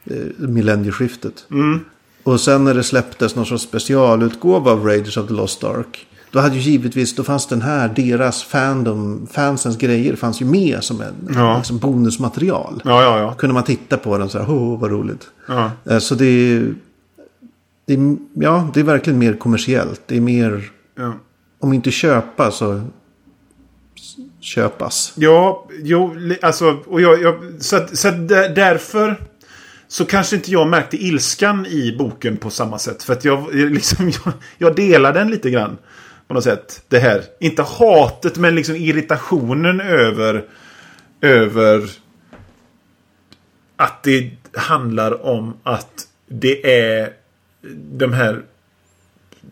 Eh, millennieskiftet. Och sen när det släpptes någon sorts specialutgåva av Raiders of the Lost Ark. Då hade ju givetvis, då fanns den här, deras fandom, fansens grejer fanns ju med som en Ja. liksom bonusmaterial. Ja, ja, ja. Kunde man titta på den så här, oh, vad roligt. ja. Eh, Så det är, det är, ja, det är verkligen mer kommersiellt. Det är mer, ja. om inte köpa så köpas. Ja, jo, alltså, och jag, jag, så, att, så att där- därför så kanske inte jag märkte ilskan i boken på samma sätt. För att jag, liksom, jag, jag delar den lite grann. På något sätt. Det här, inte hatet men liksom irritationen över, över att det handlar om att det är de här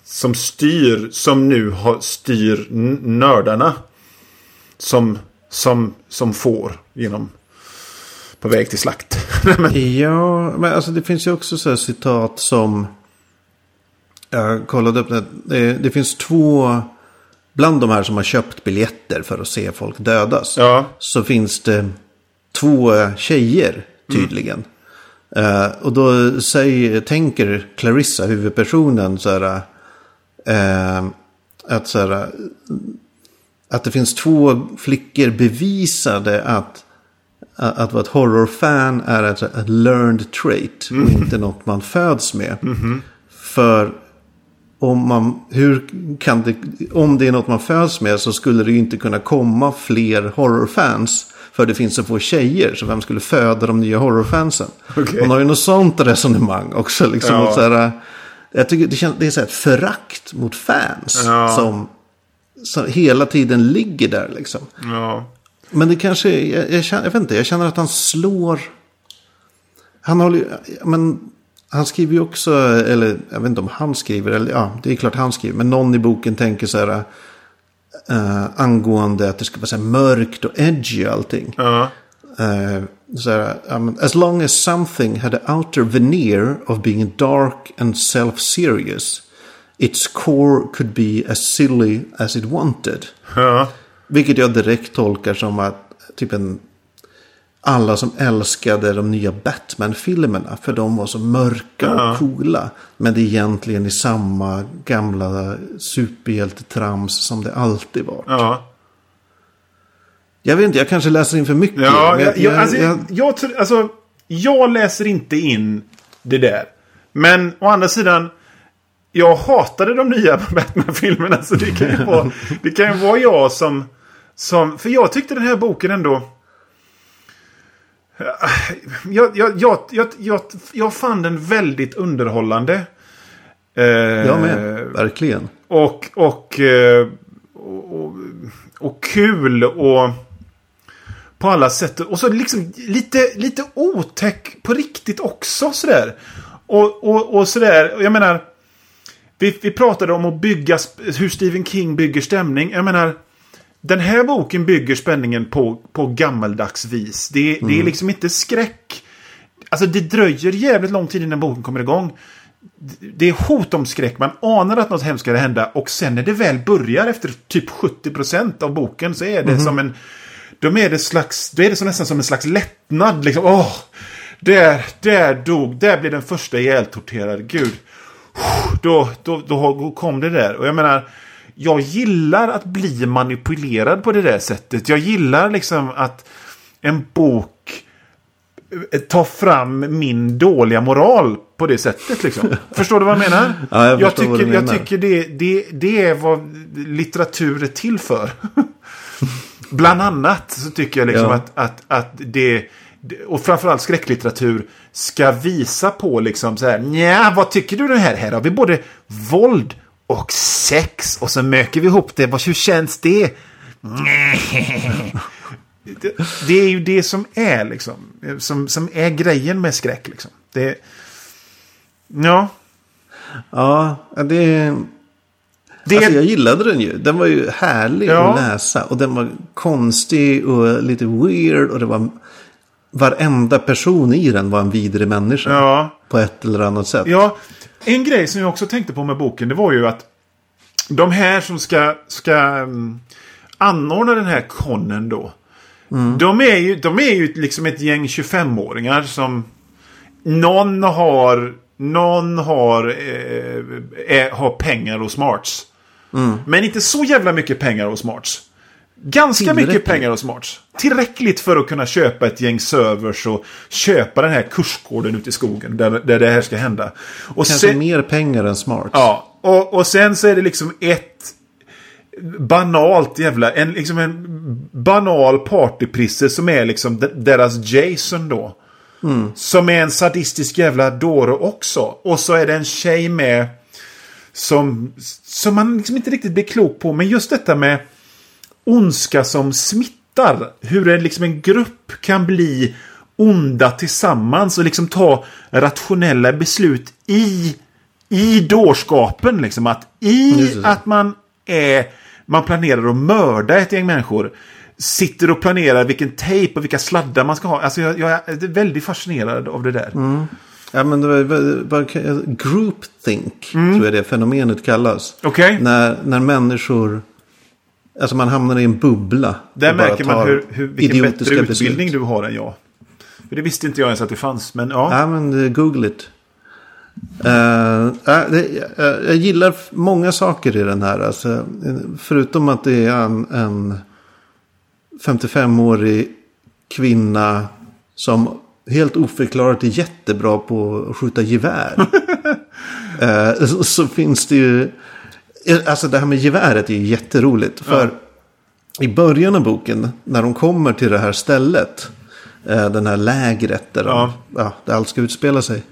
som styr, som nu har, styr nördarna som, som, som får genom på väg till slakt. Ja, men alltså det finns ju också så här citat som... Jag kollade upp det. Det, det finns två... Bland de här som har köpt biljetter för att se folk dödas. ja, Så finns det två tjejer tydligen. Eh, och då säger, tänker Clarissa, huvudpersonen, så här... eh, att så här... Att det finns två flickor bevisade att att vara ett horrorfan är ett, ett learned trait och inte något man föds med. För om, man, hur kan det, om det är något man föds med så skulle det ju inte kunna komma fler horrorfans. För det finns så få tjejer, så vem skulle föda de nya horrorfansen? Okej. Hon har ju något sånt resonemang också. Liksom, Ja. så här, Jag tycker det, känns, det är så här förakt mot fans. Ja. Som, som hela tiden ligger där liksom. Ja. Men det kanske, är- jag, jag, känner, jag vet inte, jag känner att han slår. Han håller ju, men han skriver ju också, eller jag vet inte om han skriver, eller ja, det är klart han skriver. Men någon i boken tänker så här, eh, angående att det ska vara så här mörkt och edgy och allting. Ja. Eh, så här, men, as long as something had an outer veneer of being dark and self-serious, its core could be as silly as it wanted. Ja. Vilket jag direkt tolkar som att typ en, alla som älskade de nya Batman-filmerna. För de var så mörka och coola. Men det är egentligen i samma gamla superhjältetrams som det alltid var. Ja. Jag vet inte, jag kanske läser in för mycket. Ja, men jag, jag, alltså, jag, jag, alltså, jag läser inte in det där. Men å andra sidan, jag hatade de nya Batman-filmerna. Så det kan ju vara, det kan ju vara jag som, som... För jag tyckte den här boken ändå... Jag, jag, jag, jag, jag, jag fann den väldigt underhållande. Eh, jag med, verkligen. och, och, eh, och, och, och kul och på alla sätt. Och så liksom lite, lite otäck på riktigt också sådär. Och, och, och sådär, jag menar. Vi, vi pratade om att bygga, hur Stephen King bygger stämning. Jag menar. Den här boken bygger spänningen på, på gammaldags vis. Det, det är liksom inte skräck. Alltså det dröjer jävligt lång tid innan boken kommer igång. Det är hot om skräck. Man anar att något hemskt ska hända. Och sen när det väl börjar efter typ 70% av boken så är det som en... Då är det, slags, då är det så nästan som en slags lättnad. Liksom, åh, där, där dog, där blev den första ihjältorterad. Gud. Då, då, då kom det där. Och jag menar, jag gillar att bli manipulerad på det där sättet. Jag gillar liksom att en bok eh, tar fram min dåliga moral på det sättet. Liksom. Förstår du vad jag menar? Ja, jag förstår tycker, du jag menar. tycker det, det, det är vad litteratur är till för. Bland annat så tycker jag liksom Ja. att, att, att det, och framförallt skräcklitteratur, ska visa på liksom så här, Nja, vad tycker du det här? Här har vi både våld och sex och så möker vi ihop det. Vad- Hur känns det? det? Det är ju det som är liksom, som, som är grejen med skräck liksom. Det, ja, Ja, det... det Alltså jag gillade den ju. Den var ju härlig Ja. att läsa. Och den var konstig och lite weird. Och det var... Varenda person i den var en vidrig människa. ja. På ett eller annat sätt. Ja, en grej som jag också tänkte på med boken, det var ju att de här som ska, ska um, anordna den här konnen då. De är ju, de är ju liksom ett gäng 25-åringar som någon har, någon har, eh, är, har pengar hos Smarts. Men inte så jävla mycket pengar hos Smarts. Ganska mycket pengar hos Smarts. Tillräckligt för att kunna köpa ett gäng servers och köpa den här kursgården ute i skogen där, där det här ska hända. Och Kanske sen, mer pengar än smart. ja, och, och sen så är det liksom ett banalt jävla, en, liksom en banal partyprisse som är liksom de- deras Jason då. Som är en sadistisk jävla dåre också. Och så är det en tjej med som, som man liksom inte riktigt blir klok på. Men just detta med ondska som smittar. Hur en, liksom en grupp kan bli onda tillsammans och liksom ta rationella beslut i, i dårskapen. Liksom. Att I att man är man planerar att mörda ett gäng människor. Sitter och planerar vilken tejp och vilka sladdar man ska ha. Alltså jag, jag är väldigt fascinerad av det där. Ja, men det var, groupthink tror jag det fenomenet kallas. Okej. När, när människor... Alltså man hamnar i en bubbla. Där märker man hur, hur, vilken bättre utbildning beslut. du har än jag. För det visste inte jag ens att det fanns. Men ja. Ja, men uh, google it. Eh, ja, det, eh, jag gillar många saker i den här. Alltså, eh, förutom att det är en, en 55-årig kvinna som helt oförklarat är jättebra på att skjuta gevär. Eh, så, så finns det ju... Alltså det här med geväret är ju jätteroligt. För i början av boken, när de kommer till det här stället. eh, Den här lägret där, de, Ja. ja, där allt ska utspela sig.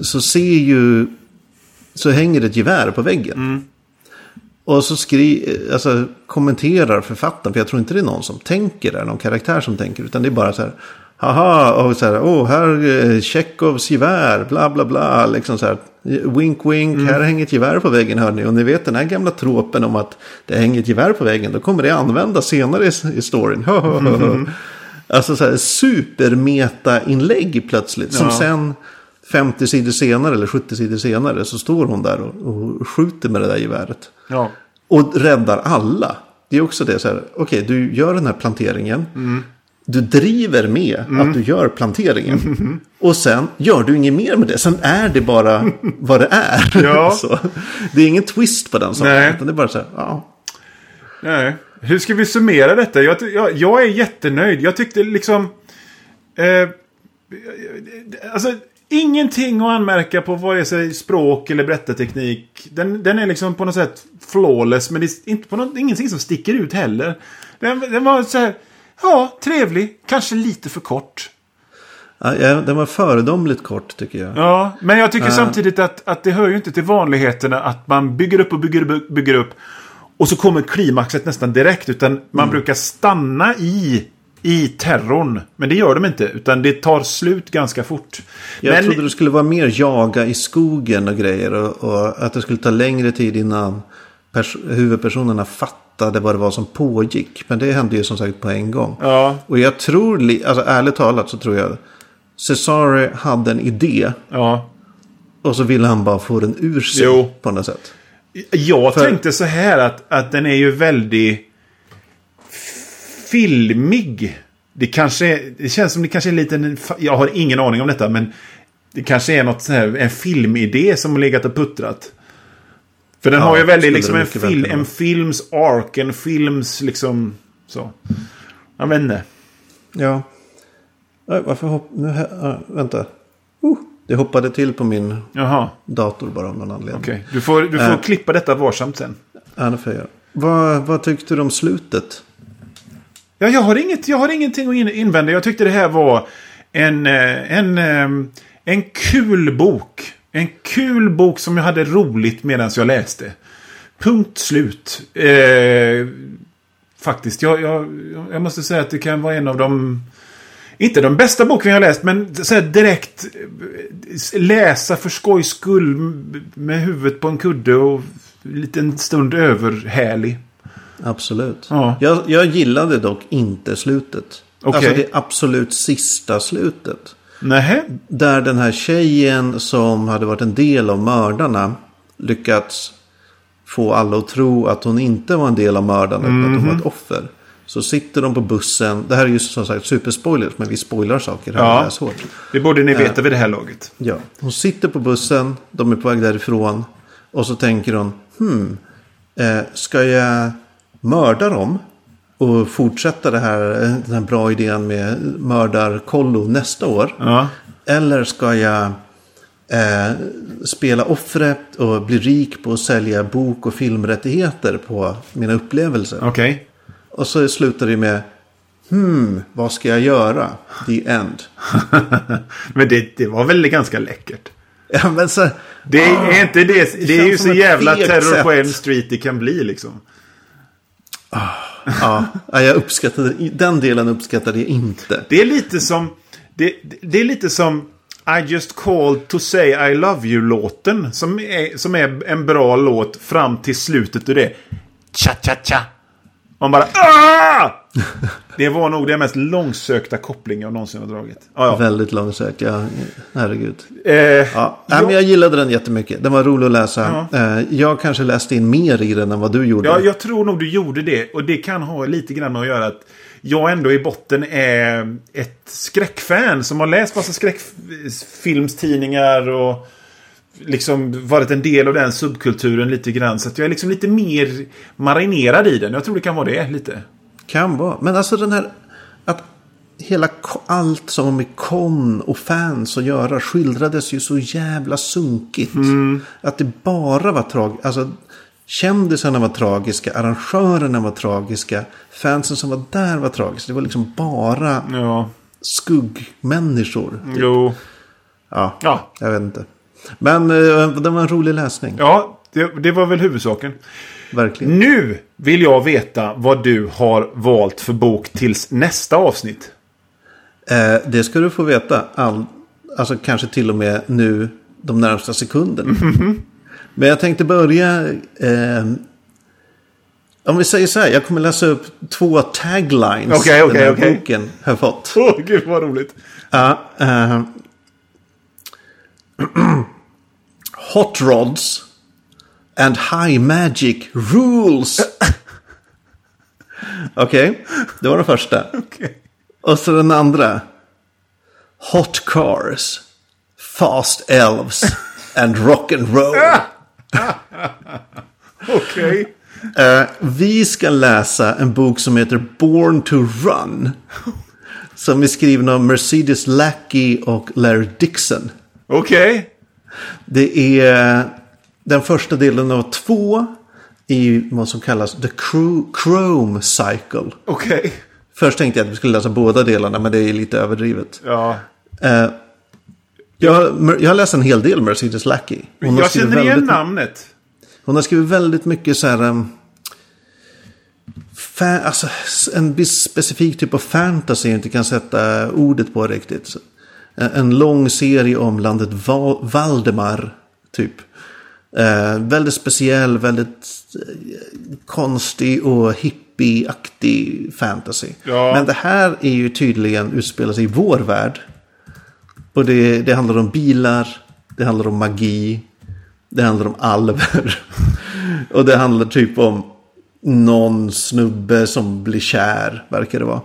Så ser ju så hänger det ett gevär på väggen. Och så skri, alltså, kommenterar författaren, för jag tror inte det är någon som tänker där, någon karaktär som tänker, utan det är bara så här, haha, och så här, åh, här är Tjechovs gevär, bla bla bla, liksom så här, wink wink, här hänger ett gevär på väggen hörni, och ni vet den här gamla tråpen om att det hänger ett gevär på väggen, då kommer det användas senare i, i storyn. Alltså så här supermeta-inlägg plötsligt, som Ja. sen 50 sidor senare eller 70 sidor senare så står hon där och, och skjuter med det där geväret. Ja. Och räddar alla. Det är också det så här, okej du gör den här planteringen. Mm. Du driver med att du gör planteringen. Mm-hmm. Och sen gör du inget mer med det. Sen är det bara vad det är. Ja. så, det är ingen twist på den saken. Nej. Utan det är bara så här, ja. Nej. Hur ska vi summera detta? Jag, jag, jag är jättenöjd. Jag tyckte liksom... Eh, alltså, ingenting att anmärka på vare sig språk eller berättarteknik. Den, den är liksom på något sätt flawless. Men det är inte på något, ingenting som sticker ut heller. Den, den var så här... Ja, trevlig. Kanske lite för kort. Ja, ja, den var föredomligt kort tycker jag. Ja, men jag tycker samtidigt att, att det hör ju inte till vanligheterna att man bygger upp och bygger upp, bygger upp. Och så kommer klimaxet nästan direkt. Utan man Mm. brukar stanna i, i terrorn. Men det gör de inte. Utan det tar slut ganska fort. Jag men, trodde det skulle vara mer jaga i skogen och grejer. Och, och att det skulle ta längre tid innan pers- huvudpersonerna fattade vad det var som pågick. Men det hände ju som sagt på en gång. Ja, Och jag tror, alltså ärligt talat så tror jag Cesare hade en idé. ja. Och så ville han bara få den ur sig Jo. på något sätt. Jag För- tänkte så här att, att den är ju väldigt filmig. Det kanske är, det känns som det kanske är en liten, jag har ingen aning om detta men det kanske är något så här, en filmidé som har legat och puttrat. För den Ja, har ju väldigt liksom en, fil, en films ark, en films liksom så. Jag vet inte. Ja. Nej, varför hopp... Nu, ah, vänta. Uh, det hoppade till på min Jaha, dator bara av någon anledning. okej. Du får, du får Äh. klippa detta varsamt sen. Ja, det får jag. Vad, vad tyckte du om slutet? Ja, jag, har inget, jag har ingenting att in- invända. Jag tyckte det här var en, eh, en, eh, en kul bok. En kul bok som jag hade roligt medan jag läste. Punkt slut. Eh, faktiskt, jag, jag, jag måste säga att det kan vara en av de... Inte de bästa boken jag har läst, men så här direkt eh, läsa för skojs skull med huvudet på en kudde och en liten stund överhärlig. Absolut. Ja. Jag, jag gillade dock inte slutet. Okej. Alltså det absolut sista slutet. Nähä? Där den här tjejen som hade varit en del av mördarna lyckats få alla att tro att hon inte var en del av mördarna utan att hon var ett offer. Så sitter de på bussen. Det här är ju som sagt superspoilers men vi spoilar saker här. Ja. Ja. Så hårt. Det borde ni veta vid det här laget. Ja. Hon sitter på bussen. De är på väg därifrån. Och så tänker hon. Hmm. Eh, ska jag mörda dem? Och fortsätta det här, den här bra idén med mördarkollo nästa år? Ja. Eller ska jag eh, spela offret och bli rik på att sälja bok och filmrättigheter på mina upplevelser? Okej. Och så slutar det med Hmm, vad ska jag göra? The end. Men det, det var väl ganska läckert. Ja, men så, Det är inte det. Det, är ju så jävla terror på sätt. en street det kan bli liksom. ja, ja, jag uppskattade, den delen uppskattade jag inte. Det är lite som... Det, det är lite som I just called to say I love you-låten. Som är, som är en bra låt fram till slutet och det. Cha cha cha. Man bara ah! Det var nog den mest långsökta koppling jag någonsin har dragit. Ja, ja. Väldigt långsökt, ja. Herregud. Eh, Ja, nej, men jag gillade den jättemycket. Den var rolig att läsa. Eh, Jag kanske läste in mer i den än vad du gjorde. Ja, jag tror nog du gjorde det. Och det kan ha lite grann med att göra att jag ändå i botten är ett skräckfan som har läst massa skräckfilmstidningar och liksom varit en del av den subkulturen lite grann. Så att jag är liksom lite mer marinerad i den. Jag tror det kan vara det lite. Kan vara. Men alltså den här... Att hela allt som har med kon och fans att göra skildrades ju så jävla sunkigt. Att det bara var tragiskt. Alltså kändisarna var tragiska, arrangörerna var tragiska, fansen som var där var tragiska. Det var liksom bara Ja, skuggmänniskor. jo. Ja, Ja, jag vet inte. Men eh, det var en rolig läsning. Ja, det, det var väl huvudsaken. Verkligen. Nu vill jag veta vad du har valt för bok tills nästa avsnitt. Eh, det ska du få veta. All, alltså kanske till och med nu de närmsta sekunderna. Men jag tänkte börja. Eh, om vi säger så här. Jag kommer läsa upp två taglines. Okej, okej, den här okej. boken har fått. Åh, gud vad roligt. Ja, eh, hot rods and high magic rules. Okej, det var den första. Okej. Och så den andra. Hot cars, fast elves and rock and roll. Okej. Eh, vi ska läsa en bok som heter Born to Run. Som är skriven av Mercedes Lackey och Larry Dixon. Okej. Det är den första delen av två i vad som kallas The Chrome Cycle. Okej. Först tänkte jag att vi skulle läsa båda delarna, men det är lite överdrivet. Ja. Eh, jag, har- jag har läst en hel del Mercedes Lackey. Hon Jag känner igen väldigt- namnet. Hon har skrivit väldigt mycket så här... Um, alltså, en specifik typ av fantasy jag inte kan sätta ordet på riktigt. Så, En, lång serie om landet Va- Valdemar, typ. Eh, väldigt speciell, väldigt eh, konstig och hippieaktig fantasy. Ja. Men det här är ju tydligen utspelar sig i vår värld. Och det, det handlar om bilar, det handlar om magi, det handlar om alver. Och det handlar typ om någon snubbe som blir kär, verkar det vara.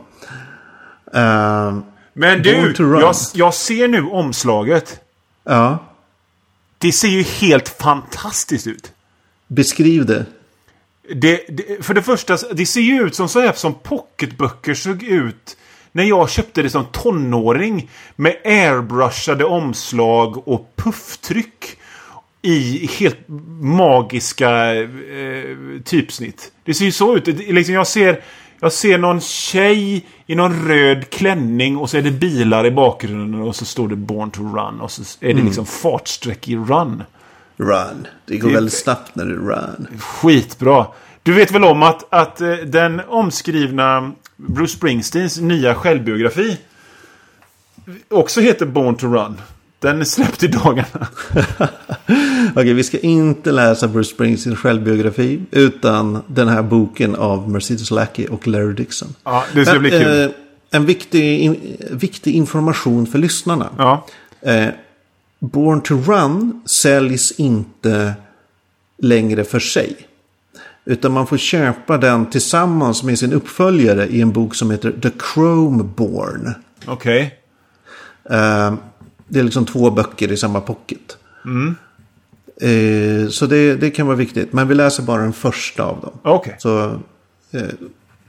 Eh, Men du, jag, jag ser nu omslaget. ja, Det ser ju helt fantastiskt ut. beskriv det. Det, det, för det första, det ser ju ut som så här som pocketböcker såg ut när jag köpte det som tonåring. Med airbrushade omslag och pufftryck. I helt magiska eh, typsnitt. Det ser ju så ut. Liksom jag, ser, jag ser någon tjej i någon röd klänning och så är det bilar i bakgrunden och så står det Born to Run. Och så är det liksom fartsträck i Run. Run. Det går Det- väldigt snabbt när du run. Skitbra. Du vet väl om att, att eh, den omskrivna Bruce Springsteens nya självbiografi också heter Born to Run. Den är släppt i dagarna. Okej, vi ska inte läsa Bruce Springsteens självbiografi. Utan den här boken av Mercedes Lackey och Larry Dixon. Ja, det ska Men, bli kul. eh, en viktig, in, viktig information för lyssnarna. Ja. Eh, Born to Run säljs inte längre för sig. Utan man får köpa den tillsammans med sin uppföljare i en bok som heter The Chromeborn. Okej. Eh, det är liksom två böcker i samma pocket. Eh, så det, det kan vara viktigt. Men vi läser bara den första av dem. Okej. Så eh,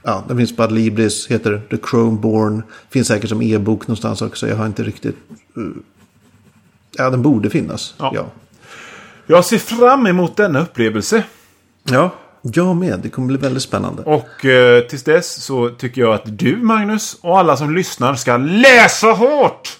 ja, den finns på Adlibris, heter The Chromeborn. Finns säkert som e-bok någonstans också. Jag har inte riktigt... eh, ja, den borde finnas. Ja. Ja. Jag ser fram emot denna upplevelse. ja, jag med. Det kommer bli väldigt spännande. Och eh, tills dess så tycker jag att du, Magnus, och alla som lyssnar ska läsa hårt!